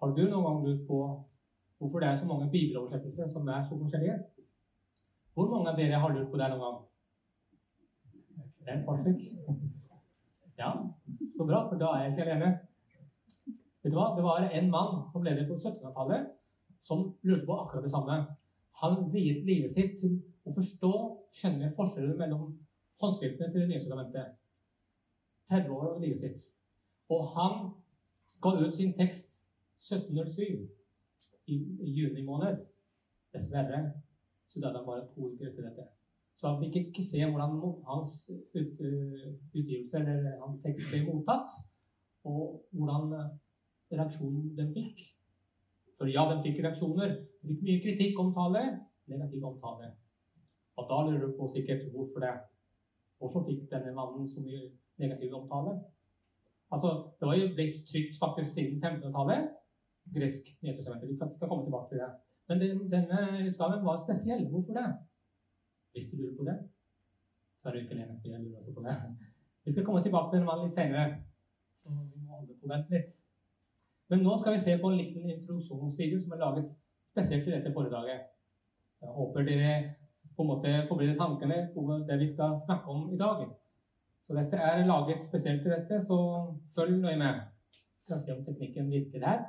Har du noen gang lurt på hvorfor det er så mange bibeloversettelser som er så forskjellige? Hvor mange av dere har lurt på det noen gang? Det er et par stykker. Ja, så bra, for da er jeg ikke alene. Vet du hva? Det var en mann som levde på 1700-tallet, som lurte på akkurat det samme. Han viet livet sitt til å forstå, kjenne forskjellen mellom håndskriftene til Det nye testamentet. 30 år av livet sitt. Og han ga ut sin tekst 1707 i, juni måned. Dessverre så døde han bare to uker etter dette. Så han fikk ikke se hvordan hans ut, utgivelse eller hans tekst ble mottatt, og hvordan reaksjonen den fikk. For ja, den fikk reaksjoner. Den fikk mye kritikk, omtale, negativ omtale. Og da lurer du på sikkert hvorfor det. Hvorfor fikk denne mannen så mye negativ omtale? Altså, Det var jo blitt trygt faktisk siden 1500-tallet. Gresk Nytestamentet. Vi skal komme tilbake til det. Men den, denne utgaven var spesiell. Hvorfor det? Hvis du lurer på det, så er du ikke alene. jeg lurer også på det. Vi skal komme tilbake til den litt senere, så vi må holde på vent litt. Men nå skal vi se på en liten introduksjonsvideo som er laget spesielt til dette foredraget. Jeg håper dere på en måte forbereder tankene på det vi skal snakke om i dag. Så dette er laget spesielt til dette, så følg nøye med. Skal se om teknikken virker her.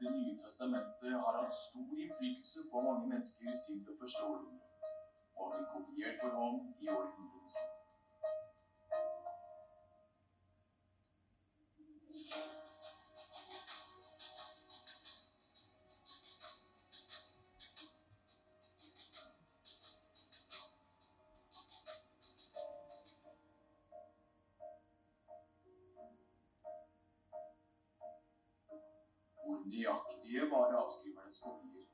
Det nye testamentet har hatt stor innflytelse på mange mennesker sinn og forståelse, og har blitt kopiert for hånd i århundrer. Avskrivernes kopier?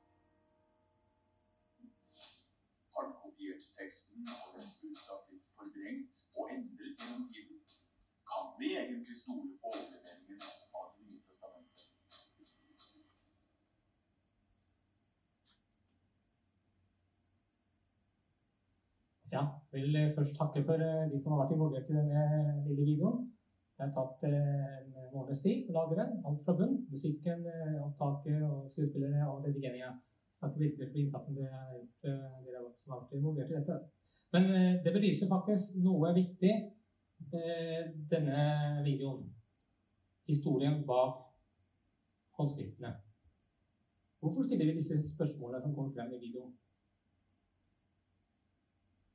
Har den kopierte teksten og dens budskap blitt forvrengt og endret gjennom tiden? Kan vi egentlig stole på overleveringen av Det nye testamentet? Ja, vil først takke for eh, de som har vært involvert i denne lille videoen. Det har tatt eh, en måneds tid å lage den, alt fra bunn. Musikken, eh, opptaket og skuespillere og redigeringa. Takker virkelig for innsatsen dere har gjort, eh, dere har vært involvert i dette. Men det belyser faktisk noe viktig, denne videoen. Historien bak håndskriftene. Hvorfor stiller vi disse spørsmålene som kommer frem i videoen?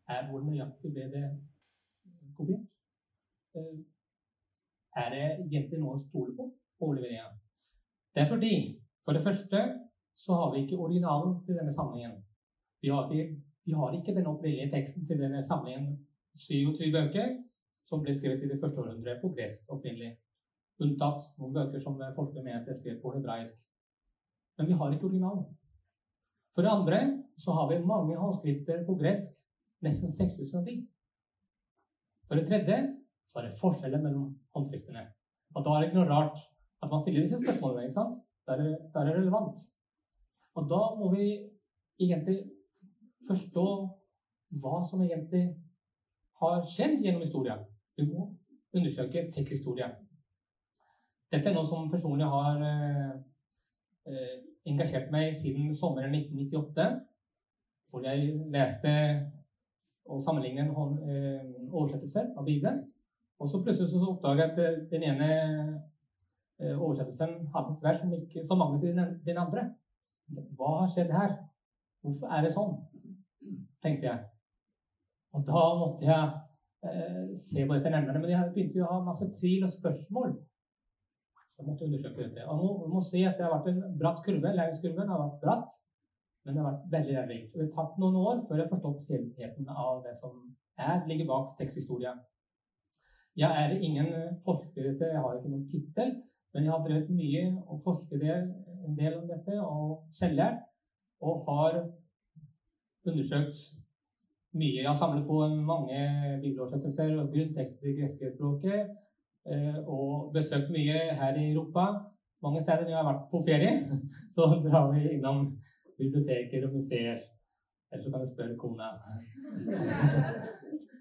Er hvor nøyaktig ble det kopiert? Er det egentlig noe å stole på? Overleveringa. Det er fordi, for det første, så har vi ikke originalen til denne samlingen. Vi har ikke, vi har ikke den opprinnelige teksten til denne samlingen 27 bøker som ble skrevet i det første århundret på gresk opprinnelig. Unntatt noen bøker som forskere mener er skrevet på hebraisk. Men vi har ikke originalen. For det andre så har vi mange håndskrifter på gresk, nesten 6000 av dem. For det tredje så er det forskjeller mellom håndskriftene. Og da er det ikke noe rart at man stiller disse spørsmålene. ikke sant? Da er det, relevant. Og da må vi egentlig forstå hva som egentlig har skjedd gjennom historien. Vi må undersøke teksthistorien. Dette er noe som personlig har eh, eh, engasjert meg siden sommeren 1998, hvor jeg leste og sammenlignet en eh, oversettelser av Bibelen. Og så plutselig så oppdaget jeg at eh, den ene eh, oversettelsen hadde et vers som, ikke, som manglet den, andre. Hva har skjedd her? Hvorfor er det sånn? tenkte jeg. Og da måtte jeg eh, se på dette nærmere. Men jeg begynte jo å ha masse tvil og spørsmål. Så jeg måtte undersøke dette. Og nå må si at det har vært en bratt kurve. Læringskurven har vært bratt, men det har vært veldig lærerikt. Det har tatt noen år før jeg har forstått helheten av det som er, ligger bak teksthistoria. Jeg er ingen forsker i jeg har ikke noen tittel, men jeg har drevet mye og forsket en del om dette, og selvlært, og har undersøkt mye. Jeg har samlet på mange bibeloversettelser og grunntekster til greske språket. eh, Og besøkt mye her i Europa. Mange steder når jeg har vært på ferie, så drar vi innom biblioteker og museer. Eller så kan jeg spørre kona.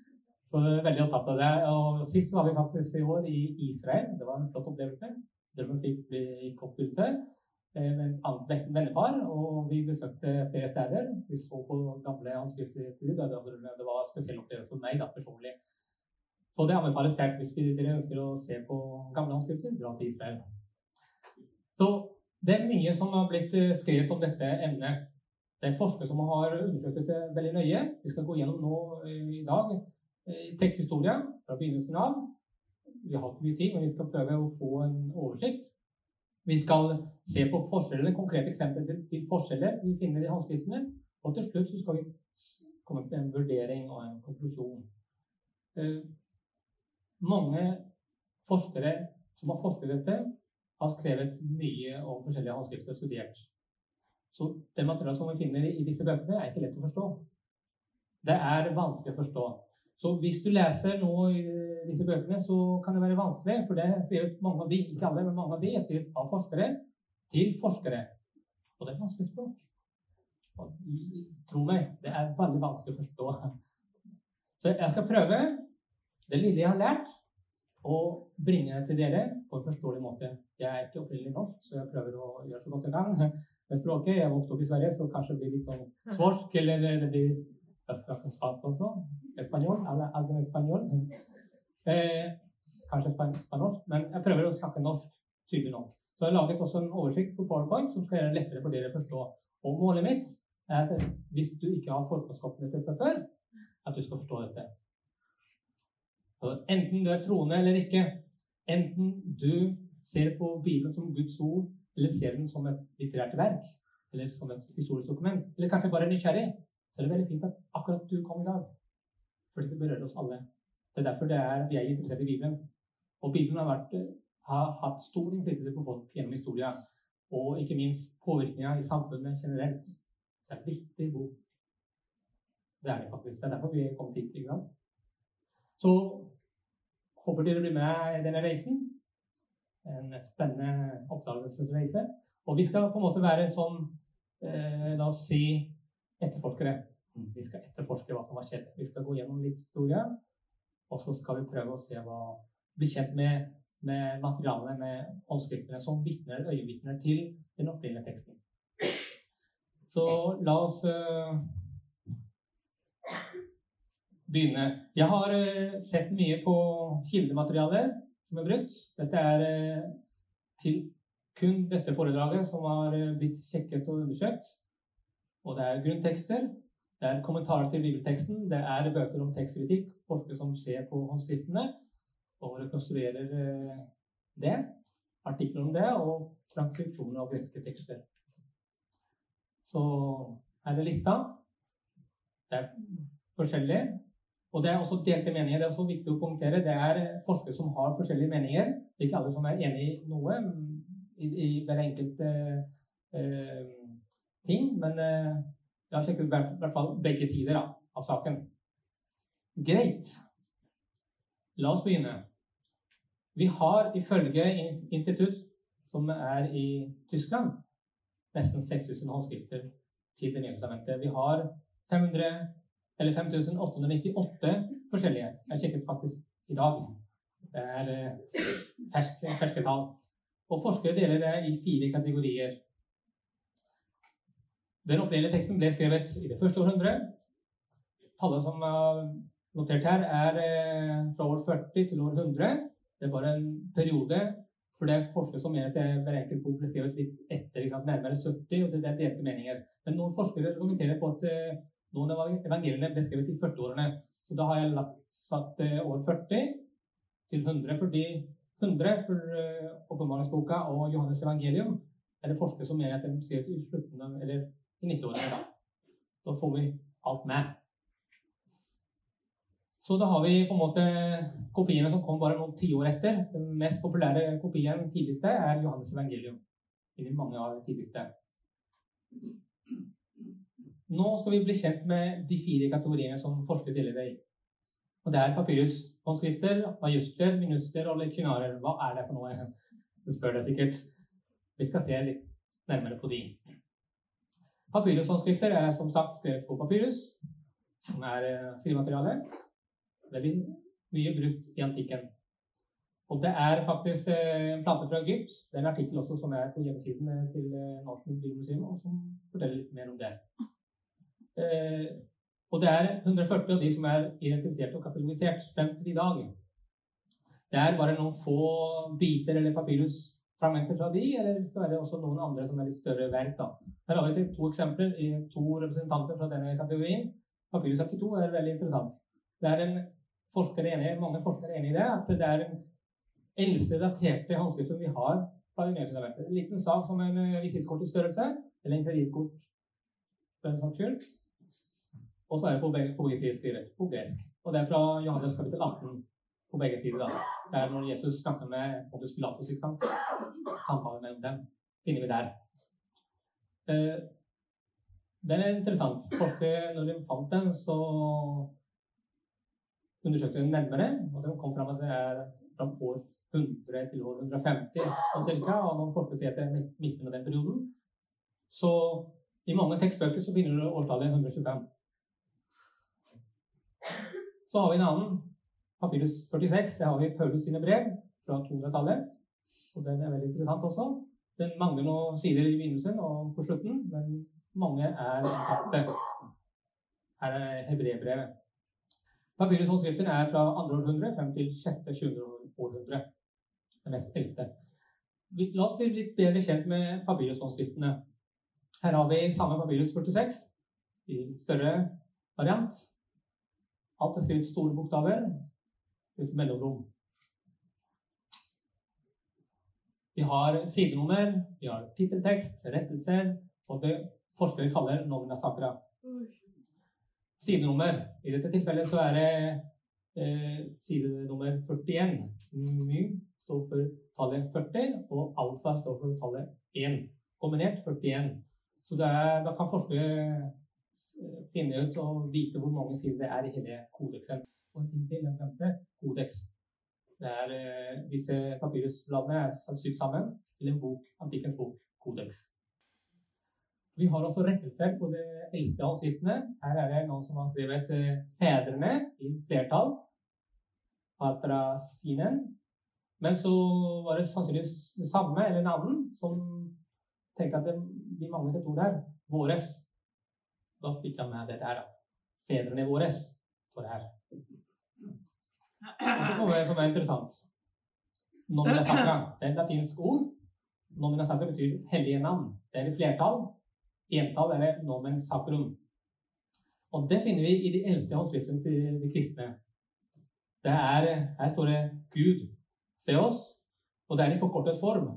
Så vi er veldig opptatt av det. Og sist var vi faktisk i år i Israel. Det var en flott opplevelse. Drømmen fikk bli oppfyllelse eh, med et annet vennepar. Og vi besøkte flere steder. Vi så på gamle håndskrifter. det. Var en spesiell opplevelse for meg da, personlig. Så det anbefales sterkt hvis dere ønsker å se på gamle håndskrifter. Dra til Israel. Så det er mye som har blitt eh, skrevet om dette emnet. Det er forskere som har undersøkt det veldig nøye. Vi skal gå gjennom nå eh, i dag teksthistorie fra begynnelsen av. Vi har ikke mye tid, men vi skal prøve å få en oversikt. Vi skal se på forskjeller, konkrete eksempler til, til forskjeller vi finner i håndskriftene. Og til slutt så skal vi komme til en vurdering og en konklusjon. Eh, mange forskere som har forsket dette, har skrevet mye om forskjellige håndskrifter og studert. Så det materialet som vi finner i disse bøkene, er ikke lett å forstå. Det er vanskelig å forstå. Så hvis du leser noe i disse bøkene, så kan det være vanskelig, for det er skrevet mange av de, ikke alle, men mange av de er skrevet av forskere til forskere. Og det er vanskelig språk. Og tro meg, det er veldig vanskelig å forstå. Så jeg skal prøve det lille jeg har lært, og bringe det til dere på en forståelig måte. Jeg er ikke opprinnelig norsk, så jeg prøver å gjøre så godt jeg kan med språket. Jeg vokste opp i Sverige, så kanskje det blir litt sånn svorsk, eller det blir spansk også. Espanol, habla algo espanol. Eh, kanskje spansk, men jeg prøver å snakke norsk tydelig nok. Så jeg har laget også en oversikt på PowerPoint som skal gjøre det lettere for dere å forstå. Og målet mitt er at hvis du ikke har forkunnskapene dette fra før, at du skal forstå dette. Så enten du er troende eller ikke, enten du ser på Bibelen som Guds ord, eller ser den som et litterært verk, eller som et historisk dokument, eller kanskje bare er nysgjerrig, så er det veldig fint at akkurat du kom i dag. For det berører oss alle. Det er derfor det er, vi er interessert i Bibelen. Og Bibelen har, vært, har hatt stor innflytelse på folk gjennom historien, og ikke minst påvirkninger i samfunnet generelt. Det er en viktig bok. Det er det faktisk. Det er derfor vi er kommet hit. ikke sant? Så håper dere blir med i denne reisen. En spennende oppdagelsesreise. Og vi skal på en måte være sånn, eh, la oss si, etterforskere. Vi skal etterforske hva som har skjedd. Vi skal gå gjennom litt historie, og så skal vi prøve å se hva Bli kjent med, med materialene, med håndskriftene som vitner, øyevitner til den opprinnelige teksten. Så la oss uh, begynne. Jeg har uh, sett mye på kildematerialer som er brukt. Dette er uh, til kun dette foredraget som har blitt sjekket og undersøkt. Og det er grunntekster, det er kommentarer til bibelteksten, det er bøker om tekstkritikk, forskere som ser på håndskriftene og rekonstruerer eh, det, artikler om det, og transkripsjoner av greske tekster. Så her er lista. Det er forskjellig. Og det er også delte meninger. Det er også viktig å punktere. Det er forskere som har forskjellige meninger. Det er ikke alle som er enig i noe i, hver enkelt eh, eh, ting, men eh, jeg har sjekket i hvert, fall begge sider da, av saken. Greit. La oss begynne. Vi har ifølge in- institutt som er i Tyskland, nesten 6000 håndskrifter til Det nye testamentet. Vi har 500, eller 5898 forskjellige. Jeg sjekket faktisk i dag. Det er eh, ferske, ferske tall. Og forskere deler det i fire kategorier. Den opprinnelige teksten ble skrevet i det første århundret. Tallet som er notert her, er eh, fra år 40 til år 100. Det er bare en periode. For det forskere som mener at det- hver enkelt bok ble skrevet litt etter, nærmere 70, og det er delte meninger. Men noen forskere kommenterer på at eh, noen av evangeliene ble skrevet i 40-årene. Så da har jeg lagt, satt eh, år 40 til 100, fordi 100 for åpenbaringsboka og Johannes evangelium er det forskere som mener at de ble skrevet i slutten av, eller i 90-årene. Da. da får vi alt med. Så da har vi på en måte kopiene som kom bare noen tiår etter. Den mest populære kopien tidligste er Johannes evangelium. Inni mange av de tidligste. Nå skal vi bli kjent med de fire kategoriene som forsket tidligere. i. Og det er papyrushåndskrifter, ajuster, minuster og leksjonarer. Hva er det for noe? Det spør deg sikkert. Vi skal se litt nærmere på de. Papyrushåndskrifter er som sagt skrevet på papyrus, som er eh, skrivemateriale. Veldig mye brukt i antikken. Og det er faktisk eh, en plante fra Egypt. Det er en artikkel også som er på hjemmesiden eh, til Norsk Bibelmuseum, og som forteller litt mer om det. Og det er 140 av de som er identifisert og katalogisert frem til i dag. Det er bare noen få biter eller papyrusfragmenter fra de, eller så er det også noen andre som er litt større verk. da. Her har vi to eksempler i to representanter fra denne kategorien. Papyrus 72 er veldig interessant. Det er en forsker enig, Mange forskere er enig i det, at det er den eldste daterte håndskriften vi har fra Universitetet. En liten sak som en eh, visittkort i størrelse, eller en kredittkort. Og så er det på begge sider skrevet på gresk. Og det er fra Johannes kapittel 18 på begge sider. da. Det er når Jesus snakker med Pontus Pilatus, ikke sant? Samtalen mellom dem finner vi der. Eh, den er interessant. Forskere, når de fant den, så undersøkte den nærmere. Og de kom fram at det er fra år 100 til år 150 og cirka, og noen forskere sier at det er midten av den perioden. Så i mange tekstbøker så finner du årstallet 125. Så har vi en annen, papyrus 46. Det har vi Paulus sine brev fra 200-tallet. Og den er veldig interessant også. Den mangler noen sider i begynnelsen og på slutten, men mange er intakte. Her er hebreerbrevet. Papyrushåndskriften er fra 2. århundre frem til 6.-20. århundre. Det mest eldste. La oss bli litt bedre kjent med papyrushåndskriftene. Her har vi samme papyrus 46 i større variant. Alt er skrevet store bokstaver uten mellomrom. Vi har sidenummer, vi har titteltekst, rettelser og det forskere kaller nomina sacra. Sidenummer. I dette tilfellet så er det eh, side nummer 41. My står for tallet 40, og alfa står for tallet 1. Kombinert 41. Så er, da kan forskere finne ut og vite hvor mange sider det er i hele kodeksen. Og en ting til, jeg glemte kodeks. Det er, eh, disse papyrusbladene er sydd sammen til en bok, antikkens bok, kodeks. Vi har også rettelser på de eldste avskriftene. Her er det noen som har skrevet eh, 'fedrene' i flertall. Patrasinen. Men så var det sannsynligvis det samme, eller navn, som tenkte at det, vi manglet et ord der. Våres. Da fikk jeg med det der. Fedrene våre det her. Og så kommer det som er interessant. Nomina sacra. Det er et latinsk ord. Nomina sacra betyr hellige navn. Det er i flertall. Entall er det nomen sacrum. Og det finner vi i de eldste håndskriftene til de kristne. Det er, her står det Gud. Se oss. Og det er i forkortet form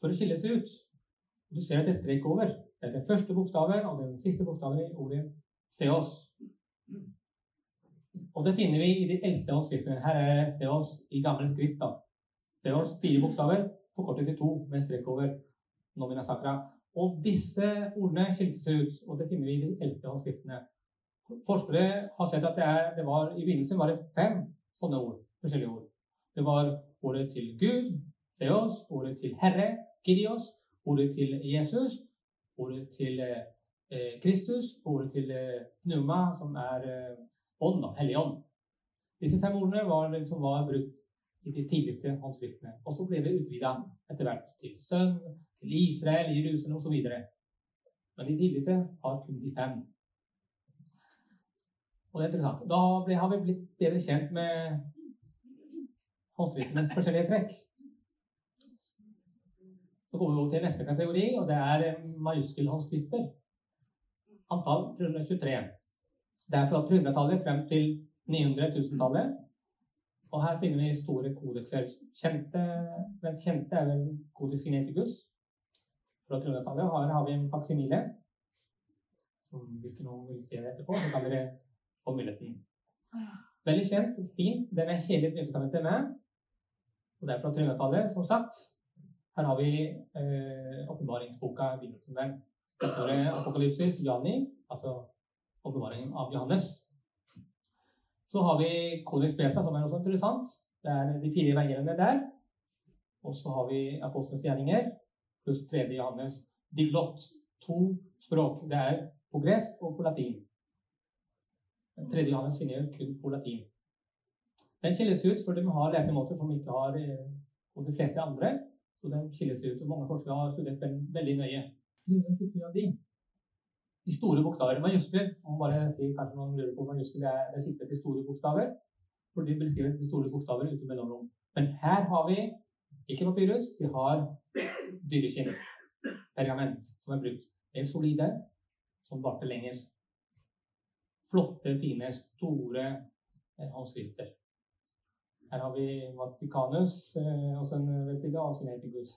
for å skille seg ut. Du ser at det er strek over. Det er den første bokstaven og den siste bokstaven i ordet Theos. Og det finner vi i de eldste håndskriftene. Her er Seos i gammel skrift. da. Seos fire bokstaver forkortet til to med strek over nomina sacra. Og disse ordene skilte seg ut, og det finner vi i de eldste håndskriftene. Forskere har sett at det, er, det var, i begynnelsen var det fem sånne ord, forskjellige ord. Det var ordet til Gud, Theos, ordet til Herre, Kyrios, ordet til Jesus ordet til eh, Kristus, ordet til eh, Numa, som er eh, ånd, da, hellig ånd. Disse fem ordene var det som var brukt i de tidligste håndskriftene. Og så ble det utvida etter hvert til sønn, til Israel, Jerusalem osv. Men de tidligste har kun de fem. Og det er interessant. Da ble, har vi blitt bedre kjent med håndskriftenes forskjellige trekk. Så går vi over til neste kategori, og det er majuskelhåndskrifter. Antall 323. Det er fra 300-tallet frem til 900-1000-tallet. Og her finner vi store kodekser. Kjente, mens kjente er vel Codex geneticus fra 300-tallet. Her har vi en faksimile, som hvis noen vil se etterpå, så kan dere få muligheten. Veldig kjent, fin. Den er hele Nytestamentet med. Og det er fra 300-tallet, som sagt. Her har vi eh, åpenbaringsboka eh, står Apokalypsis, Jani, altså oppbevaringen av Johannes. Så har vi Codex Besa, som er også interessant. Det er de fire evangeliene der. Og så har vi Apostelens gjerninger pluss tredje Johannes. Diglott. To språk. Det er på gresk og på latin. Den tredje Johannes finner kun på latin. Den skilles ut, for de har lesemåter som ikke har på og de fleste andre. Så den skilles ut. og Mange forskere har studert den veldig nøye. De store bokstaver. Majuskler. Om bare sier kanskje noen lurer på majuskler, det er siktet til store bokstaver. For de beskriver de store bokstaver uten mellomrom. Men her har vi ikke papyrus, vi har dyreskinn. Pergament som er brukt. Helt solide, som varte lenger. Flotte, fine, store eh, håndskrifter. Her har vi Vatikanus, eh, også en replika av Sinaiticus.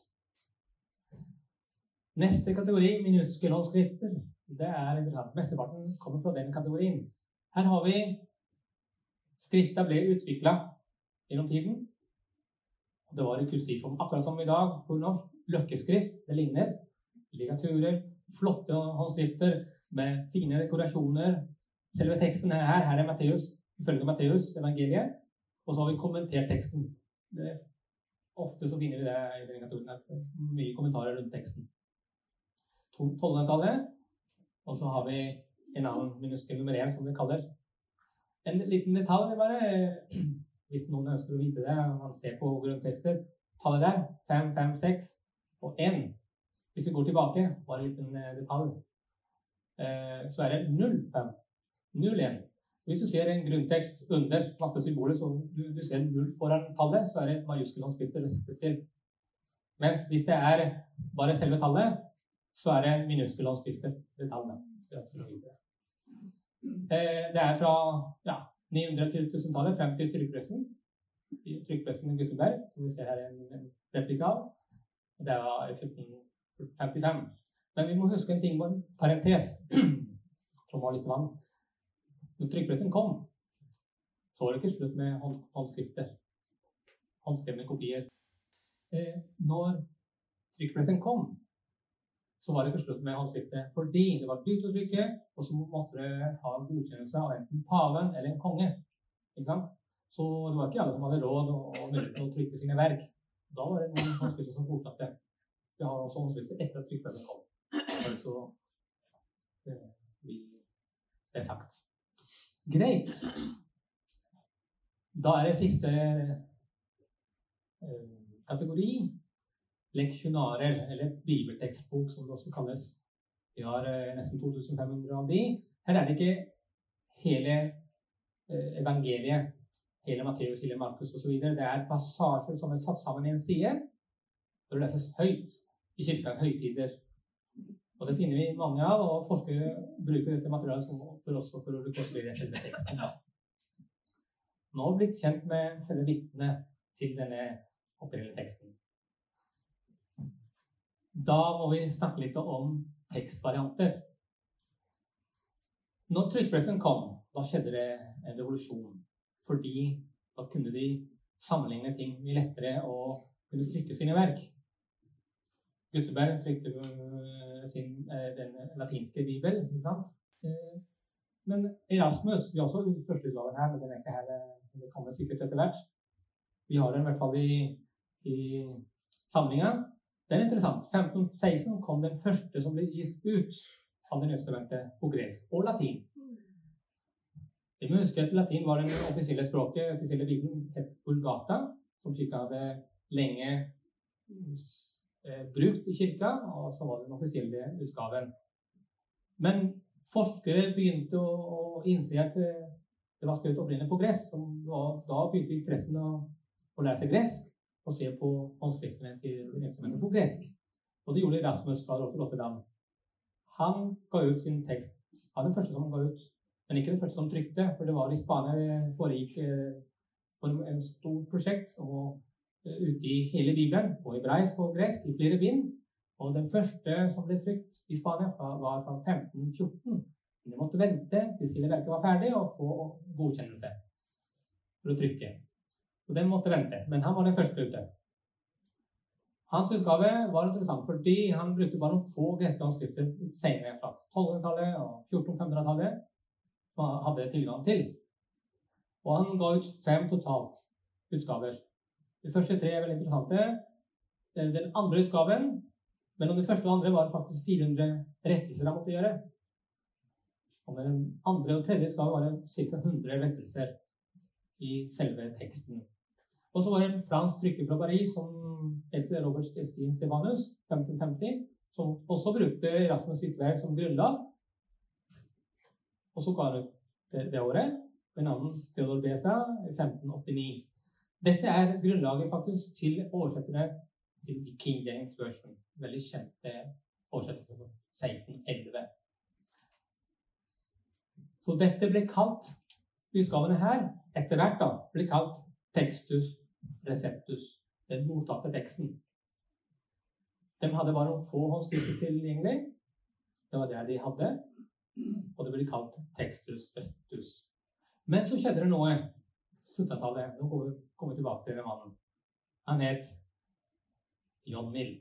Neste kategori, minuskelhåndskrifter. Det er interessant. Mesteparten kommer fra den kategorien. Her har vi Skrifta ble utvikla gjennom tiden. Det var i kursivform, akkurat som i dag på norsk. Løkkeskrift, det ligner. Ligaturer, flotte håndskrifter med fine dekorasjoner. Selve teksten er her. Her er Matteus, ifølge Matteus, evangeliet. Og så har vi kommentert teksten. Det, ofte så finner vi det i ligaturen. Mye kommentarer rundt teksten. 1200-tallet. Og så har vi en annen minuskel nummer én, som det kalles. En liten detalj bare, hvis noen ønsker å vite det, man ser på grunntekster. Tallet der, 5, 5, 6 og 1. Hvis vi går tilbake, bare en liten eh, detalj, eh, så er det 0, 5. 0, 1. Hvis du ser en grunntekst under masse symboler, så du, du ser 0 foran tallet, så er det majuskelhåndskrifter det settes til. Mens hvis det er bare selve tallet, så er det minuskelhåndskrifter det. Eh, det er fra ja, 900- til 1000-tallet frem til trykkpressen. Trykkpressen i Gutenberg, som vi ser her en, en replika av. Det var i 1455. Men vi må huske en ting, en parentes, som var litt vann. Når trykkpressen kom, så var det ikke slutt med hånd, håndskrifter. Håndskrevne kopier. Eh, når trykkpressen kom, så var det ikke slutt med håndskriftet. Fordi det var dyrt å trykke, og så måtte det ha godkjennelse av enten paven eller en konge. Ikke sant? Så det var ikke alle som hadde råd og mulighet til å trykke sine verk. Da var det noen håndskrifter som fortsatte. Vi har også håndskrifter etter at trykkpressen kom. Altså det er sagt. Greit. Da er det siste eh, kategori leksjonarer, eller bibeltekstbok som det også kalles. Vi har eh, nesten 2500 av de. Her er det ikke hele eh, evangeliet, hele Matteus, hele Markus osv. Det er passasjer som er satt sammen i en side, og det leses høyt i kirka høytider. Og Det finner vi mange av, og forskere bruker dette materialet for også for å rekonstruere selve teksten. Nå blitt kjent med selve vitnet til denne opprinnelige teksten. Da må vi snakke litt om tekstvarianter. Når trykkpressen kom, da skjedde det en revolusjon. Fordi da kunne de sammenligne ting mye lettere og kunne trykke sine verk. Gutenberg trykte øh, sin, øh, den latinske bibel. ikke sant? Øh, men Erasmus Vi har også førsteutgaven her, men den er ikke her. Det kommer sikkert etter hvert. Vi har den i hvert fall i, i samlinga. Det er interessant. 1516 kom den første som ble gitt ut av Det nye på gresk og latin. Vi må huske at latin var det offisielle språket. offisielle bibelen het Vulgata, som kirka hadde lenge eh, brukt i kirka, og så var det den offisielle utgaven. Men forskere begynte å, å innse at eh, det var skrevet opprinnelig på gresk. Og da begynte interessen å, å lære seg gresk og se på håndskriftene til virksomheten på gresk. Og det gjorde Rasmus fra Rotterdam. Han ga ut sin tekst. Han var den første som ga ut, men ikke den første som trykte, for det var i Spania det foregikk eh, for en stort prosjekt og eh, ute i hele Bibelen, på hebraisk og gresk, i flere bind. Og den første som ble trykt i Spania, var fra 1514. Men de måtte vente til hele verket var ferdig, og få godkjennelse for å trykke. Så den måtte vente. Men han var den første ute. Hans utgave var interessant fordi han brukte bare noen få greske håndskrifter senere, fra 1200-tallet og 1400-tallet. man hadde tilgang til. Og han ga ut fem totalt utgaver. De første tre er veldig interessante. Den andre utgaven, mellom de første og andre, var det faktisk 400 rettelser han måtte gjøre. Og med den andre og tredje utgaven var det ca. 100 rettelser i selve teksten. Og så var det en fransk trykker fra Paris som heter Robert Steen Stefanus, 1550, som også brukte Rasmus sitt som grunnlag. Og så ga det, det året. En annen Theodor Besa 1589. Dette er grunnlaget faktisk til oversetterne til King James Version. Veldig kjente oversettere fra 1611. Så dette ble kalt, utgavene her, etter hvert da, ble kalt Textus Receptus, den mottatte teksten. De hadde bare noen få håndskrifter tilgjengelig. Det var det de hadde. Og det ble kalt Textus Receptus. Men så skjedde det noe 1700-tallet. Nå kommer vi tilbake til mannen. Han het John Mill.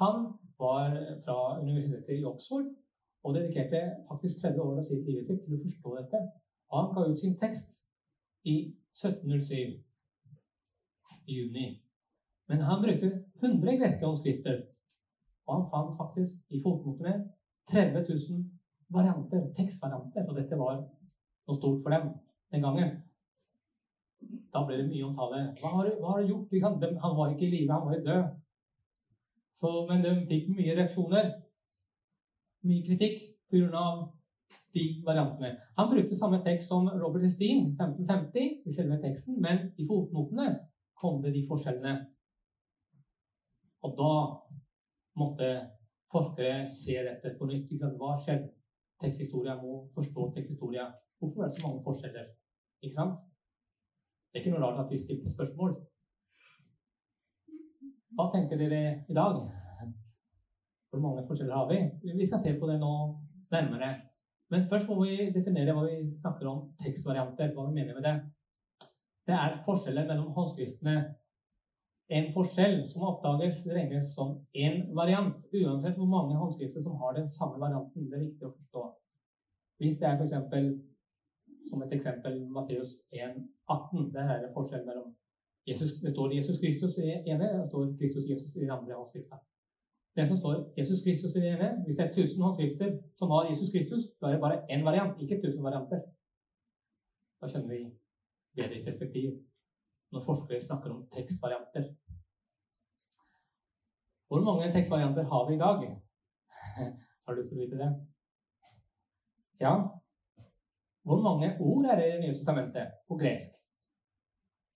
Han var fra universitetet i Oxford og dedikerte faktisk 30 år av sitt livet sitt til å forstå dette. Han ga ut sin tekst i 1707, i juni. Men han brukte 100 greske håndskrifter, og han fant faktisk i fotnotene 30 000 varianter, tekstvarianter, og dette var noe stort for dem den gangen. Da ble det mye omtale. Hva har, du- hva har du gjort? De- Han var ikke i live, han var jo død. Så, men de fikk mye reaksjoner. Mye kritikk pga. de variantene. Han brukte samme tekst som Robert Steen, 1550, i selve teksten, men i fotnotene kom det de forskjellene. Og da måtte forskere se dette på nytt. Hva har skjedd? Teksthistoria må forstå teksthistoria. Hvorfor er det så mange forskjeller? Ikke sant? Det er ikke noe rart at vi stilte spørsmål. Hva tenker dere i dag? Hvor mange forskjeller har vi? Vi skal se på det nå nærmere. Men først må vi definere hva vi snakker om tekstvarianter. Hva vi mener med det. Det er forskjeller mellom håndskriftene. En forskjell som oppdages, regnes som én variant, uansett hvor mange håndskrifter som har den samme varianten. Det er viktig å forstå. Hvis det er f.eks. som et eksempel Matteus 1,18. Der er det forskjell mellom Jesus, Det står Jesus Kristus i ene, og det står Kristus Jesus i den andre håndskrifta. Det som står Jesus Kristus i det ene, hvis det er 1000 håndskrifter som har Jesus Kristus, da er det bare én variant, ikke 1000 varianter. Da skjønner vi bedre i perspektiv når forskere snakker om tekstvarianter. Hvor mange tekstvarianter har vi i dag? Har du lyst til å vite det? Ja. Hvor mange ord er det i Det nye testamentet på gresk?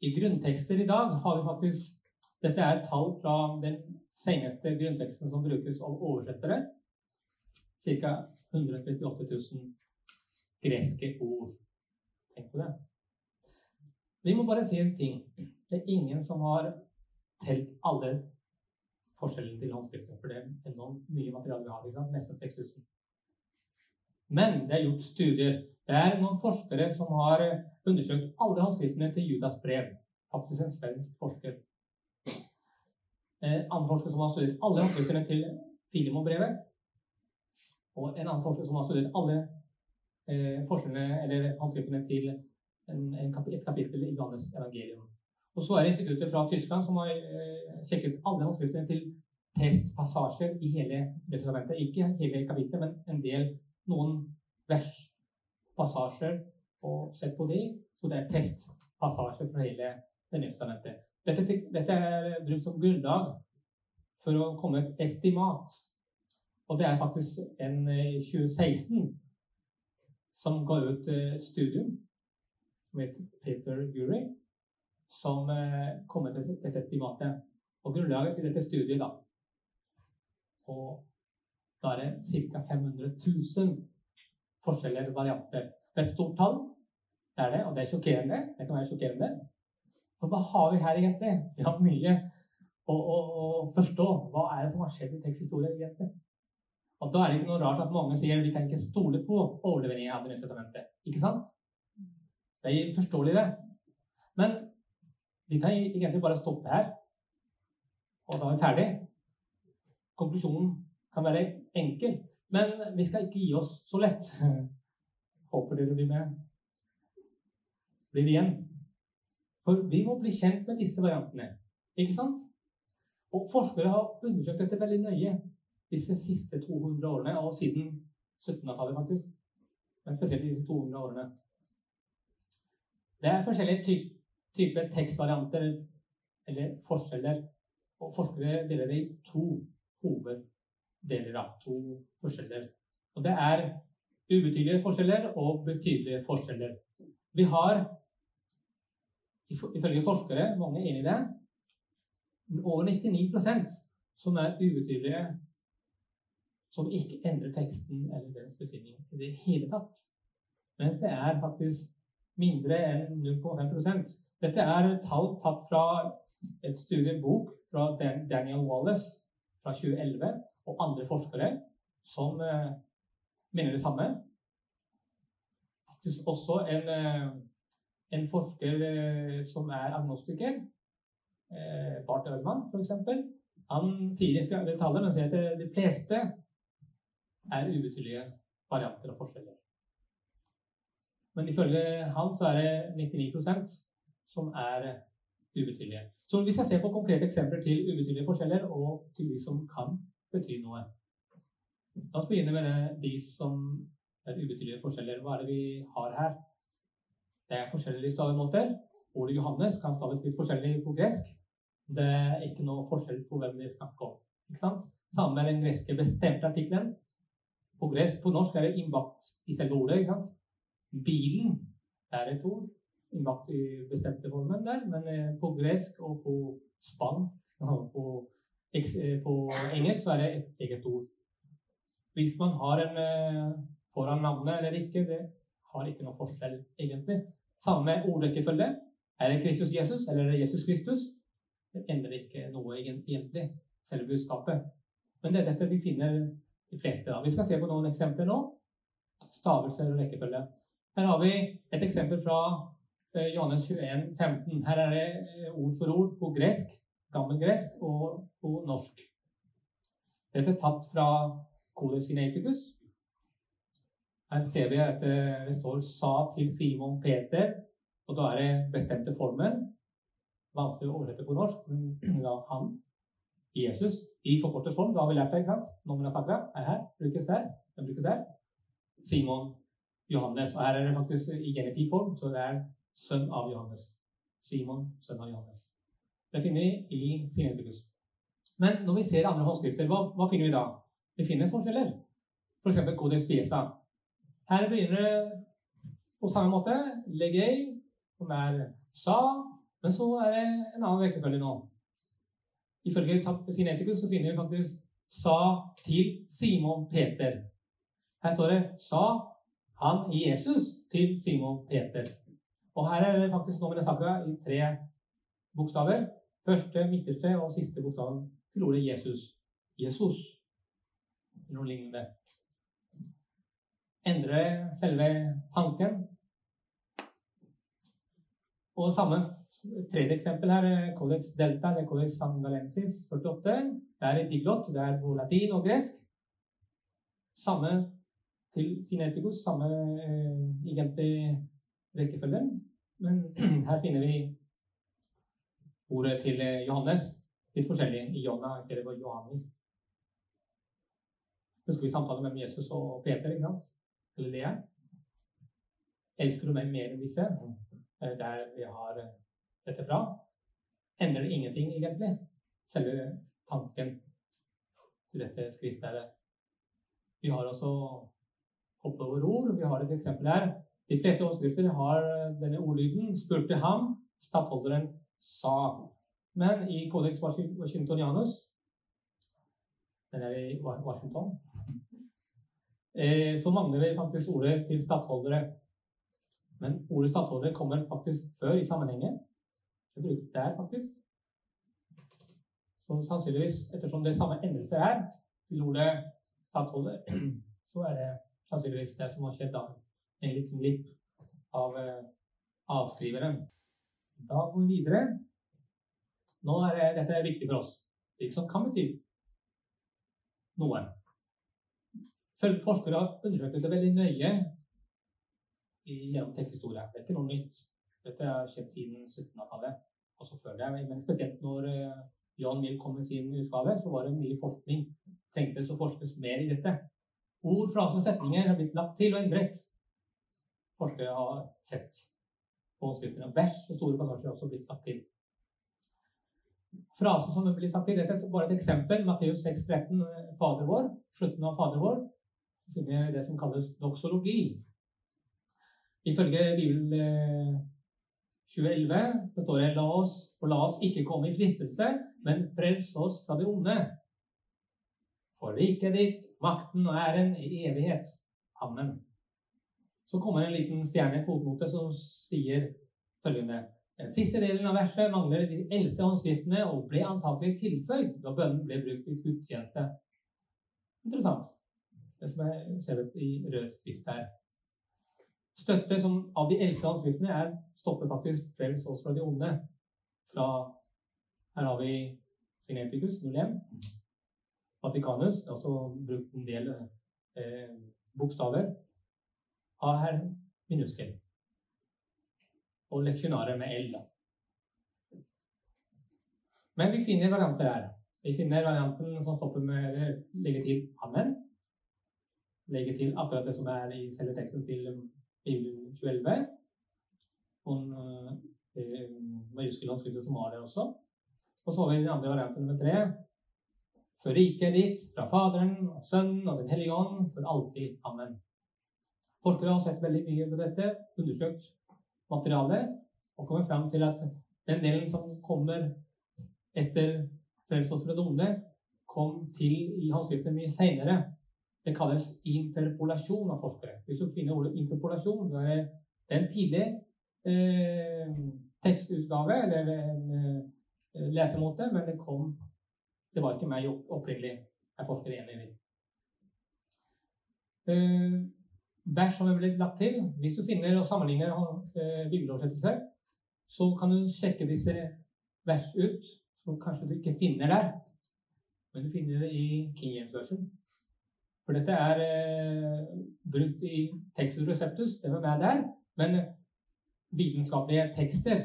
I grunntekster i dag har vi faktisk Dette er tall fra den seneste grunnteksten som brukes av oversettere. Ca. 138 000 greske ord. Tenk på det. Vi må bare si en ting. Det er ingen som har telt alle forskjellene til håndskriften. For det er enormt mye materiale vi har. Ikke sant? Nesten 6000. Men det er gjort studier. Det er noen forskere som har undersøkt alle håndskriftene til Judas brev. Faktisk en svensk forsker. En annen forsker som har studert alle håndskriftene til Filimo brevet. Og en annen forsker som har studert alle eh, forskjellene, eller håndskriftene til en, en et kapittel i Johannes evangelium. Og så er det instituttet fra Tyskland som har eh, sjekket alle håndskriftene til testpassasjer i hele testamentet. Ikke hele kapittelet, men en del, noen verspassasjer, og sett på de. Så det er testpassasjer fra hele Det nye testamentet. Dette, dette er brukt som grunnlag for å komme et estimat. Og det er faktisk en i 2016 som ga ut studium som heter Peter Gurry, som eh, kom med dette, estimatet. Og grunnlaget til dette studiet, da Og da er det ca. 500 000 forskjellige varianter. Det er et stort tall, det er det, og det er sjokkerende. Det kan være sjokkerende. Og hva har vi her egentlig? Vi har mye å forstå. Hva er det som har skjedd i teksthistorien egentlig? Og da er det ikke noe rart at mange sier vi kan ikke stole på overleveringen av Det nye testamentet. Ikke sant? Det er forståelig, det. Men vi kan egentlig bare stoppe her, og da er vi ferdig. Konklusjonen kan være enkel, men vi skal ikke gi oss så lett. Håper dere blir med. Blir igjen. For vi må bli kjent med disse variantene. Ikke sant? Og forskere har undersøkt dette veldig nøye disse siste 200 årene, og siden 1700-tallet, faktisk. Men spesielt disse 200 årene. Det er forskjellige ty typer tekstvarianter eller forskjeller. Og forskere deler det i to hoveddeler. av To forskjeller. Og det er ubetydelige forskjeller og betydelige forskjeller. Vi har, ifølge forskere, mange enig i det, over 99% som er ubetydelige, som ikke endrer teksten eller dens betydning i det hele tatt. Mens det er faktisk mindre enn 0,5% Dette er tall tatt fra et studiebok fra Daniel Wallace fra 2011 og andre forskere som uh, mener det samme. Faktisk også en, uh, en forsker uh, som er agnostiker, eh, Bart Ørman f.eks. Han sier ikke det tallet, men sier at de fleste er ubetydelige varianter og forskjeller. Men ifølge han så er det 99% som er ubetydelige. Så vi skal se på konkrete eksempler til ubetydelige forskjeller og til de som kan bety noe. La oss begynne med de som er ubetydelige forskjeller. Hva er det vi har her? Det er forskjellige stavemåter. Ordet Johannes kan staves litt forskjellig på gresk. Det er ikke noe forskjell på hvem vi snakker om. Ikke sant? Samme med den greske bestemte artikkelen. På, gresk, på norsk er det innbakt i selve ordet. ikke sant? Bilen er et ord innlagt i bestemte formen der, men eh, på gresk og på spansk og på, eh, på engelsk så er det et eget ord. Hvis man har en eh, foran navnet eller ikke, det har ikke noe forskjell, egentlig. Samme ordrekkefølge. Er det Kristus Jesus, eller er det Jesus Kristus? Det endrer ikke noe egentlig, selve budskapet. Men det er dette vi finner de fleste av. Vi skal se på noen eksempler nå. Stavelser og rekkefølge. Her har vi et eksempel fra eh, Johannes 21, 15. Her er det eh, ord for ord på gresk, gammelgresk og på norsk. Dette er tatt fra Codex Geneticus. Her ser vi at eh, det står 'sa til Simon Peter', og da er det bestemte formen vanskelig å oversette på norsk, men da han, Jesus, i forkortet form, da har vi lært det, ikke sant? Nomen sakra er her, brukes her, den brukes her. Simon, Johannes, og her er det faktisk i genitiv form, så det er sønn av Johannes. Simon, sønn av Johannes. Det finner vi i Sinetikus. Men når vi ser andre håndskrifter, hva, hva finner vi da? Vi finner forskjeller. F.eks. For Codex Piesa. Her begynner det på samme måte legei, som er sa, men så er det en annen rekkefølge nå. Ifølge Sinetikus så finner vi faktisk sa til Simon Peter. Her står det sa han Jesus til Simon Peter. Og her er det faktisk noe med det sakra i tre bokstaver. Første, midterste og siste bokstaven til ordet Jesus. Jesus. Noe lignende. Endre selve tanken. Og samme tredje eksempel her, er Codex Delta eller Codex Sangalensis 48. Det er diglot, det er på latin og gresk. Samme til Sineticus, samme eh, egentlig rekkefølge. Men her finner vi ordet til eh, Johannes litt forskjellig i Jonna i stedet for Johanni. Husker vi samtalen mellom Jesus og Peter, ikke sant? Eller Lea? Elsker du meg mer enn disse? Der vi har eh, dette fra, endrer det ingenting, egentlig. Selve tanken til dette skriftstedet. Vi har også hoppet over ord. Vi har et eksempel her. De fleste overskrifter har denne ordlyden. Spurte ham, stattholderen sa. Men i Codex Washingtonianus Den er i Washington. Eh, så mangler vi faktisk ordet til stattholdere. Men ordet stattholdere kommer faktisk før i sammenhengen. Det brukes der, faktisk. Så sannsynligvis, ettersom det er samme endelse her til ordet stattholder, så er det sannsynligvis det som har skjedd da. En liten glipp av uh, avskriveren. Da går vi videre. Nå er det, dette er viktig for oss. Liksom kan bety noe. Forskere har undersøkt dette veldig nøye gjennom teksthistorie. Det er ikke noe nytt. Dette har skjedd siden 1700-tallet, også før det. Men spesielt når uh, John Mill kom med sin utgave, så var det mye forskning. Trengtes å forskes mer i dette. Ord, fraser og setninger har blitt lagt til og endret. Forskere har sett på skriftene. Vers og store passasjer har også blitt lagt til. Fraser som blir lagt til, er bare et eksempel. Matteus 6,13, Fader vår. Slutten av Fader vår. Finner det som kalles doksologi. Ifølge Bibelen 2011 så står det la oss, og la oss ikke komme i fristelse, men frels oss fra det onde. For riket ditt, makten og æren i evighet. Amen. Så kommer en liten stjerne i fotnote som sier følgende Den siste delen av verset mangler de eldste håndskriftene og ble antakelig tilføyd da bønnen ble brukt i gudstjeneste. Interessant. Det som er skrevet i rød skrift her. Støtte som av de eldste håndskriftene er stopper faktisk frels oss fra de onde. Fra Her har vi Signetikus 01. Vatikanus, også brukt en del eh, bokstaver. Har her minuskel. Og leksjonarer med L. da. Men vi finner varianter her. Vi finner varianten som stopper med legge til 'amen'. Legge til akkurat det som er i selve teksten til Bibelen 2011. Noen eh, majuskelhåndskrifter som var der også. Og så har vi den andre varianten nummer tre. For riket ditt, fra Faderen og Sønnen og Den hellige ånd, for alltid. Amen. Forskere har sett veldig mye på dette, undersøkt materialet og kommet fram til at den delen som kommer etter Frels fra det kom til i håndskriften mye seinere. Det kalles interpolasjon av forskere. Hvis du finner ordet interpolasjon, så er det en tidlig eh, tekstutgave eller en eh, lesemåte, men det kom Det var ikke meg opprinnelig. Jeg forsker enig i. Eh, vers som er blitt lagt til. Hvis du finner og sammenligner uh, bibeloversettelser, så kan du sjekke disse vers ut som kanskje du ikke finner der, men du finner det i King James version. For dette er eh, brukt i Texas Receptus, det var med der, men vitenskapelige tekster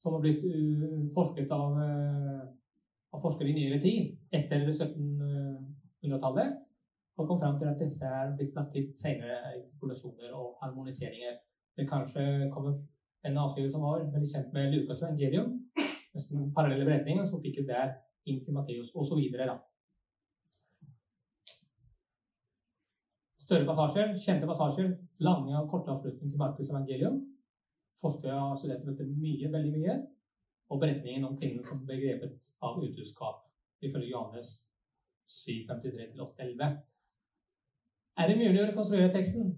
som har blitt uh, forsket av, uh, av, forskere i nyere tid, etter 1700-tallet, og kom fram til at disse er blitt lagt til senere populasjoner og harmoniseringer. Det kanskje kommer en avskriver som var veldig kjent med Lukas evangelium, nesten parallelle beretninger, som fikk det der inn til Matteus osv. Større passasjer, kjente passasjer, lange og korte avslutninger til Markus evangelium. Forskere har studert dette mye, veldig mye. Og beretningen om kvinnen som ble grepet av utroskap, ifølge Johannes 7.53-8.11. Er det mulig å rekonstruere teksten?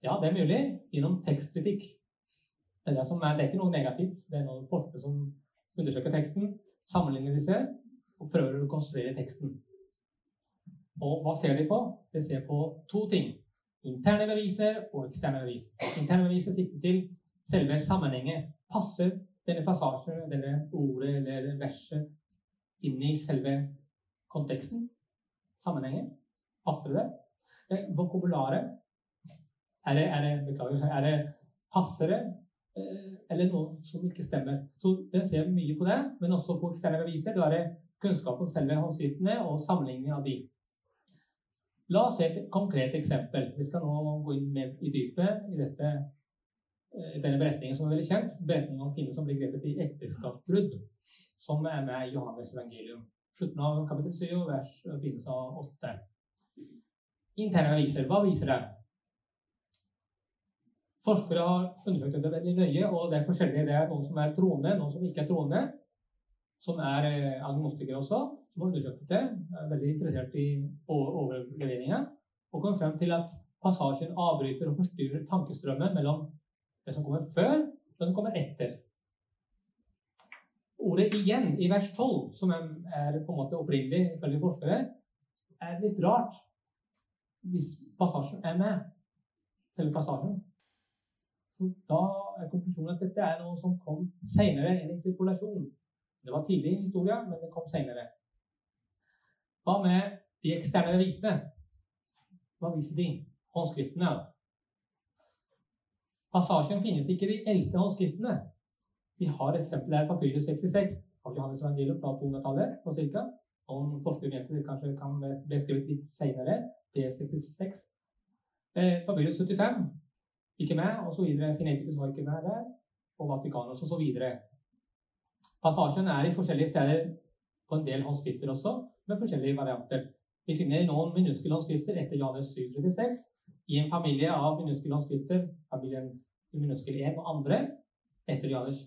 Ja, det er mulig gjennom tekstkritikk. Det er, det, er, ikke noe negativt. Det er noen forskere som undersøker teksten, sammenligner disse og prøver å rekonstruere teksten. Og hva ser de på? De ser på to ting. Interne beviser og eksterne bevis. Interne beviser sikter til selve sammenhengen. Passer denne passasjen, denne ordet eller verset inn i selve konteksten? Sammenhengen? Passer det? det vokabularet er det, er det, beklager, er det passere? Eh, eller noe som ikke stemmer? Så det ser mye på det, men også på eksterne beviser. Da er det kunnskap om selve håndskriftene og sammenligning av de. La oss se et konkret eksempel. Vi skal nå gå inn mer i dypet i dette, denne beretningen som er veldig kjent. Beretningen om kvinnen som blir grepet i ekteskapsbrudd, som er med i Johannes evangelium. Slutten av kapittel 7, vers begynnelse av 8. Interne aviser. Hva viser det? Forskere har undersøkt dette veldig nøye, og det er forskjellige. Det er noen som er troende, noen som ikke er troende. Som er eh, agnostikere også som har undersøkt det, er veldig interessert i overleveringa, og kom frem til at passasjen avbryter og forstyrrer tankestrømmen mellom det som kommer før, og som kommer etter. Ordet 'igjen' i vers 12, som er på en måte opprinnelig ifølge forskere, er litt rart hvis passasjen er med. Selve passasjen. Så da er konklusjonen at dette er noe som kom senere enn interpolasjon. Det var tidlig i historien, men det kom senere. Hva med de eksterne bevisene? Hva viser de? håndskriftene. Passasjen finnes ikke i de eldste håndskriftene. Vi har eksempel her, papyrus 66 av Johannes Evangelium fra 200-tallet. sånn cirka. Mente det kanskje kan bli skrevet litt senere. B66. Eh, papyrus 75 ikke med, og så videre. Sinaiticus var ikke med der. Og Vatikanus, og så videre. Passasjen er i forskjellige steder på en del håndskrifter også, med forskjellige varianter. Vi finner noen minuskule håndskrifter etter Johannes 736 i en familie av minuskule håndskrifter, familien minuskel 1 og andre, etter Johannes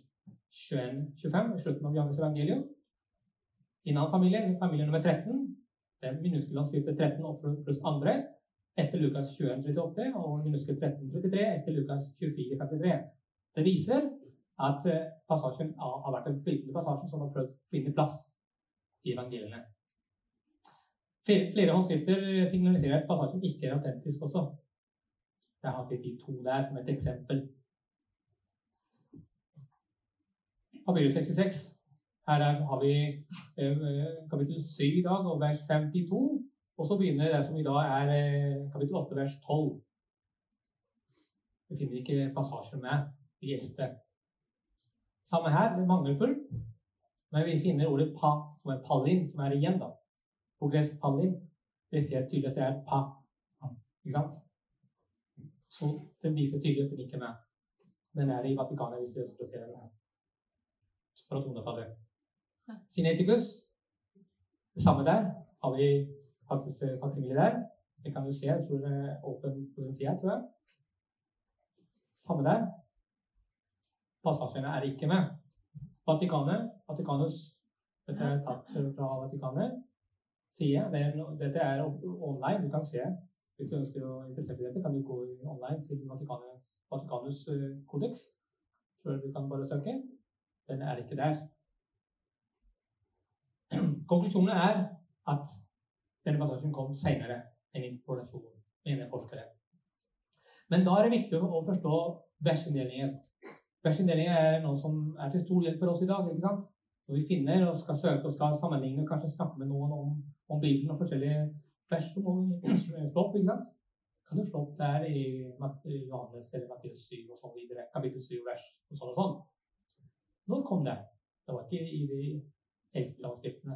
21-25, slutten av Johannes evangelium. I en annen familie, familie nummer 13, det er minuskule håndskrifter 13 pluss andre, etter Lukas 21-38 og minuskel 13-33 etter Lukas 24-53. Det viser at eh, passasjen har vært en flytende passasje som har prøvd å finne plass i evangeliene. Flere håndskrifter signaliserer at passasjen ikke er autentisk også. Jeg har vi de to der som et eksempel. Papyrus 66. Her har vi eh, kapittel 7 i dag, og vers 52. Og så begynner det som i dag er eh, kapittel 8, vers 12. Vi finner ikke passasjer med de eldste. Samme her, er mangelfull. Men vi finner ordet pa, som er pallin, som er igjen. da. På gresk pallin. Det ser tydelig at det er pa. Ikke sant? Så den viser tydelig at den ikke er med. Den er i Vatikanet, hvis vi ønsker å se den her. Fra 200-tallet. Sineticus, det samme der. Har vi faktisk faksimile der. Det kan du se. Jeg tror det er åpen på den sida, tror jeg. Samme der. Passasjene er ikke med. Vatikanet, Vatikanus Dette er tatt fra Vatikanet. Side. Det dette er online. Du kan se. Hvis du ønsker å interessere deg i dette, kan du gå online til Vatikanus kodeks. Tror du kan bare søke. Den er ikke der. Konklusjonen er at denne passasjen kom senere enn interpolasjonen, mener forskere. Men da er det viktig å forstå versinndelingen. Versinndelingen er noe som er til stor hjelp for oss i dag. ikke sant? Når vi finner og skal søke og skal sammenligne og kanskje snakke med noen om, om Bibelen og forskjellige vers noen slå opp, ikke sant? kan du slå opp der i Johannes eller Matteus 7 og sånn videre. Kapittel 7 vers og sånn og sånn. Når kom det? Det var ikke i de eldste avskriftene.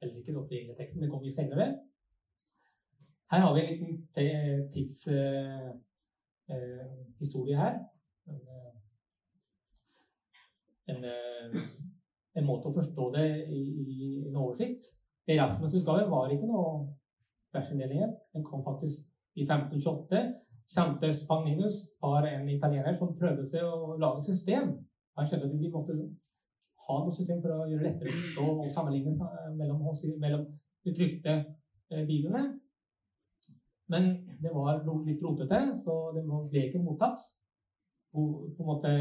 Eller ikke i den opprinnelige teksten. Det kom jo senere. Her har vi en liten tidshistorie uh, uh, her. En, en, en, måte å forstå det i, i en oversikt. Erasmus' utgave var ikke noe versinndeling. Den kom faktisk i 1528. Santes Pagninus var en italiener som prøvde seg å lage system. Han skjønte at vi måtte ha noe system for å gjøre det lettere å og sammenligne mellom, mellom de trykte bilene. biblene. Men det var litt rotete, så det ble ikke mottatt. På en måte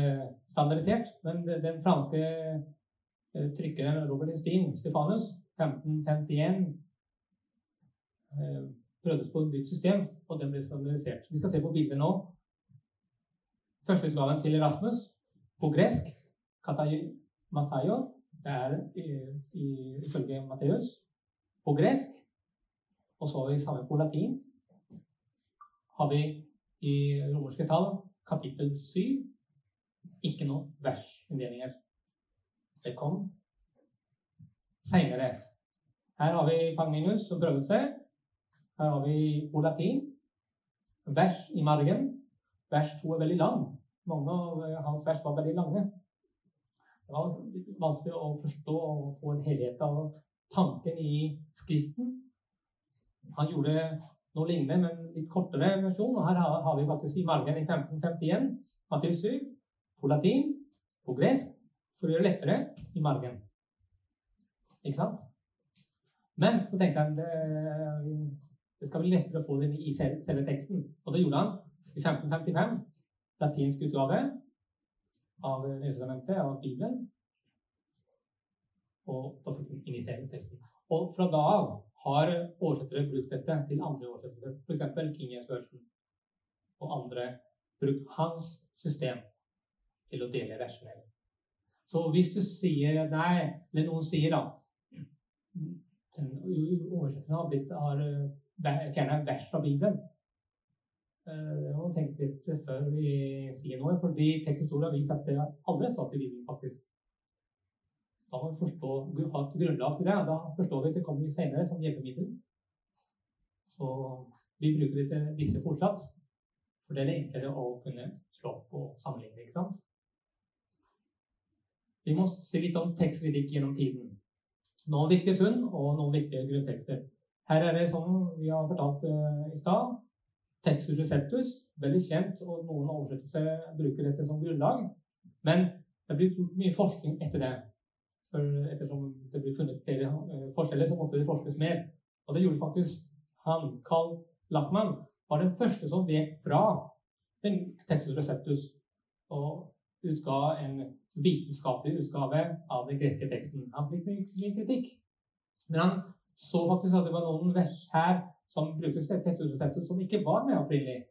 standardisert. Men den franske eh, trykkeren Robert Estin Stefanus, 1551, eh, prøvdes på et nytt system, og den ble standardisert. Vi skal se på bildet nå. Førsteutgaven til Erasmus på gresk. Masayo. Det er ifølge Matteus på gresk. Og så har vi samme på latin. Har vi i romerske tall kapittel 7 ikke noe versinnledninger. Det kom seinere. Her har vi Pagninus som prøvde seg. Her har vi på latin. Vers i margen. Vers 2 er veldig lang. Mange av hans vers var veldig lange. Det var vanskelig å forstå og få en helhet av tanken i Skriften. Han gjorde noe lignende, men litt kortere versjon. og Her har vi faktisk i margen i 1551 Matteus 7 på latin, på gresk, for å gjøre det lettere i margen. Ikke sant? Men så tenkte han det, det skal bli lettere å få det i selve teksten. Og det gjorde han i 1555. Latinsk utgave av Nytestamentet, av Bibelen. Og da fikk han inn i selve teksten. Og fra da av har oversettere brukt dette til andre oversettere, f.eks. King James. Og andre brukt hans system til å dele versene. Så hvis du sier nei, eller noen sier da Oversetterne har, blitt, har fjerna vers fra Bibelen. Eh, Det må tenke litt før vi sier noe, fordi teksthistoria viser at det aldri satt i Bibelen, faktisk. Da må vi forstå, ha et grunnlag til det, og da forstår vi at det kommer senere som hjelpemiddel. Så vi bruker det til disse fortsatt, for det er det enklere å kunne slå opp og sammenligne, ikke sant? Vi må se litt om tekstkritikk gjennom tiden. Noen viktige funn og noen viktige grunntekster. Her er det som vi har fortalt uh, i stad. Textus receptus, veldig kjent, og noen oversettelser bruker dette som grunnlag. Men det blitt gjort mye forskning etter det. For ettersom det blir funnet flere uh, forskjeller, så måtte det forskes mer. Og det gjorde faktisk han, Carl Lackman, var den første som vek fra den Textus receptus og utga en vitenskapelig utgave av den greske teksten. Han fikk mye kritikk. Men han så faktisk at det var noen her som brukte receptus som ikke var med opprinnelig.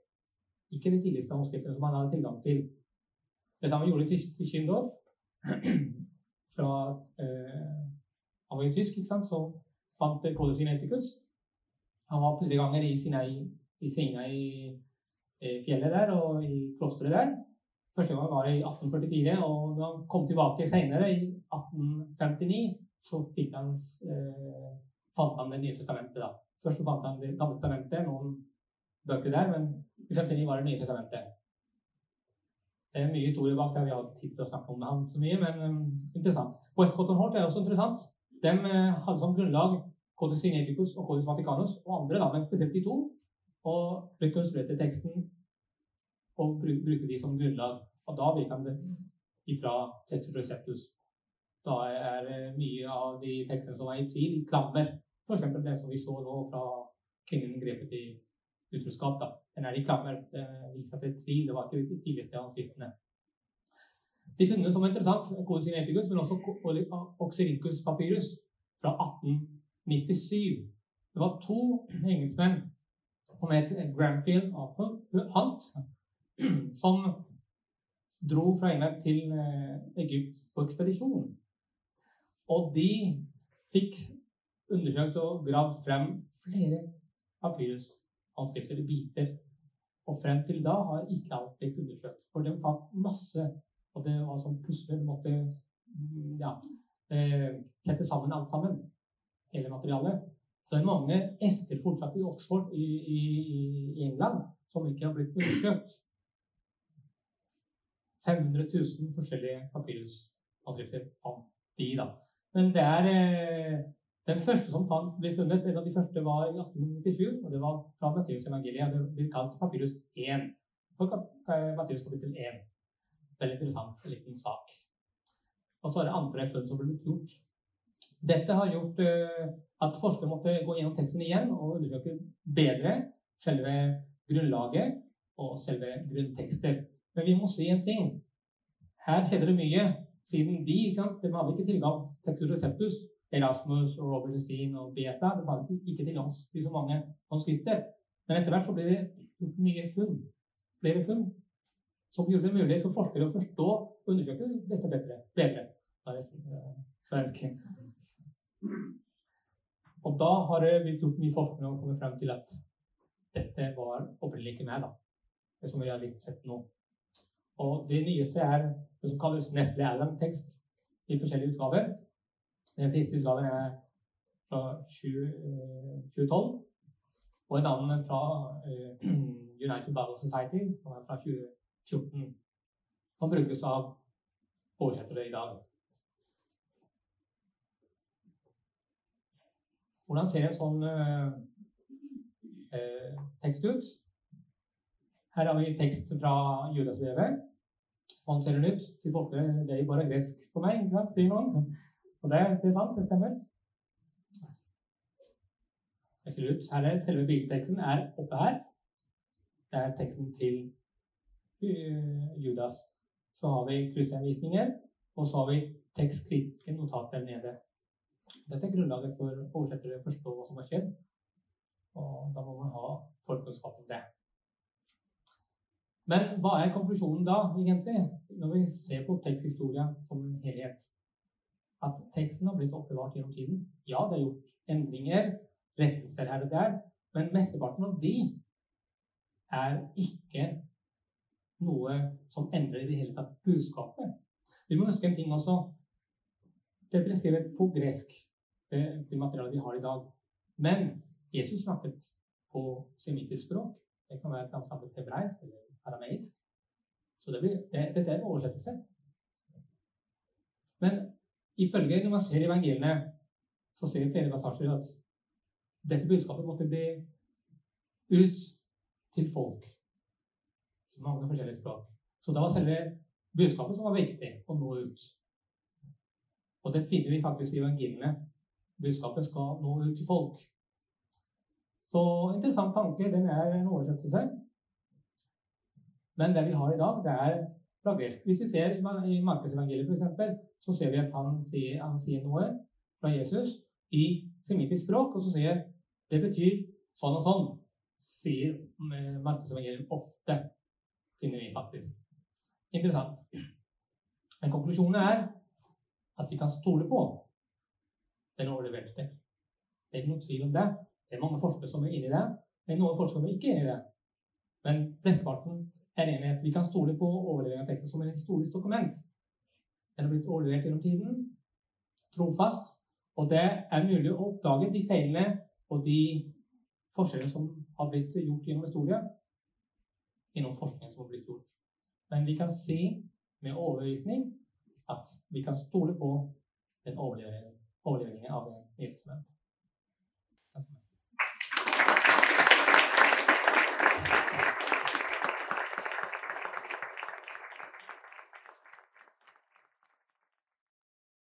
Ikke de tidligste håndskriftene som han hadde tilgang til. Det samme gjorde til Schindorf fra eh, Han var jo tysk, ikke sant, som fant Codex Geneticus. Han var flere ganger i Sinai, i Sinai eh, fjellet der og i klosteret der. Første gang var i 1844, og da han kom tilbake senere, i 1859, så fikk han, eh, fant han Det nye testamentet. da. Først så fant han Det gamle testamentet, noen bøker der, men i 59 var det Nye testamentet. Det er mye historie bak der, vi har tid til å snakke om det han så mye, men um, interessant. Westcott og Hort er også interessant. De uh, hadde som grunnlag Codus Sineticus og Codus Vaticanus, og andre, da, men spesielt de to, og rekonstruerte teksten og brukte de som grunnlag. Og da virker det ifra Textus Receptus. Da er eh, mye av de tekstene som er i tvil, i klammer. F.eks. det som vi så nå fra kvinnen grepet i utroskap. da. Den er i klammer. Det viser det er tvil. Det var ikke de tidligste håndskriftene. De funnet som interessant Codus Geneticus, men også Oxyrhynchus papyrus fra 1897. Det var to engelskmenn som het Granfield og Hunt, som dro fra England til eh, Egypt på ekspedisjon. Og de fikk undersøkt og gravd frem flere papyrushåndskrifter, biter. Og frem til da har ikke alt blitt undersøkt. For de fant masse, og det var sånn pusler. De måtte mm, ja, eh, sette sammen alt sammen, hele materialet. Så det er mange ester fortsatt i Oxford i, i, i England som ikke har blitt undersøkt. 500 000 forskjellige papyrushåndskrifter fant de, da. Men det er eh, den første som ble funnet, en av de første var i 1897, og det var fra Matteus evangeliet. Det blir kalt papyrus 1. For eh, Matteus kapittel 1. Veldig interessant en liten sak. Og så er det andre funn som ble gjort. Dette har gjort eh, at forskere måtte gå gjennom teksten igjen og undersøke bedre selve grunnlaget og selve grunntekster. Men vi må si en ting. Her skjedde det mye. Siden de ikke sant, de hadde ikke tilgang til Textus Receptus, Erasmus og Robert Steen og BSA, Det var ikke tilgang til så mange håndskrifter. Men etter hvert så ble det gjort mye funn. Flere funn. Som gjorde det mulig for forskere å forstå og undersøke dette bedre. bedre. Eh. Og da har det blitt gjort mye forskning og kommet frem til at dette var opprinnelig ikke meg, da. Det som vi har litt sett nå. Og det nyeste er det som kalles Nestle Allen-tekst i forskjellige utgaver. Den siste utgaven er fra 20, eh, 2012, og en annen fra eh, United Bible Society, som er fra 2014. Som brukes av oversettere i dag. Hvordan ser en sånn eh, eh, tekst ut? Her har vi tekst fra Judasbrevet. Sånn ser den ut til forskere. Det er bare gresk for meg, sier noen. Og det, er sant, det stemmer. Jeg skriver ut. Her er selve bildeteksten er oppe her. Det er teksten til uh, Judas. Så har vi kryssanvisninger, og så har vi tekstkritiske notater nede. Dette er grunnlaget for oversettere å forstå hva som har skjedd. Og da må man ha forkunnskap om det. Men hva er konklusjonen da, egentlig, når vi ser på teksthistoria som en helhet? At teksten har blitt oppbevart gjennom tiden. Ja, det er gjort endringer, rettelser her og der, men mesteparten av de er ikke noe som endrer i det hele tatt budskapet. Vi må huske en ting også. Det ble skrevet på gresk, det, det materialet vi har i dag. Men Jesus snakket på semitisk språk. Det kan være at han snakket hebraisk eller arameisk. Så det blir, det, dette er en oversettelse. Men ifølge når man ser evangeliene, så ser vi flere passasjer at dette budskapet måtte bli ut til folk mange forskjellige språk. Så det var selve budskapet som var viktig å nå ut. Og det finner vi faktisk i evangeliene. Budskapet skal nå ut til folk. Så interessant tanke. Den er en oversettelse. Men det vi har i dag, det er. Hvis vi ser i Markedsevangeliet f.eks., så ser vi at han sier, han sier, noe fra Jesus i semitisk språk, og så sier det betyr sånn og sånn. Sier Markedsevangeliet ofte, finner vi faktisk. Interessant. Men konklusjonen er at vi kan stole på den overleverte tekst. Det er ikke noen tvil om det. Det er mange forskere som er inne i det. Det er noen forskere er ikke inni det. Men flesteparten er enhet vi kan stole på overlevering av teksten som et historisk dokument. Den har blitt overlevert gjennom tiden, trofast, og det er mulig å oppdage de feilene og de forskjellene som har blitt gjort gjennom historien, gjennom forskningen som har blitt gjort. Men vi kan si med overbevisning at vi kan stole på den overleveringen av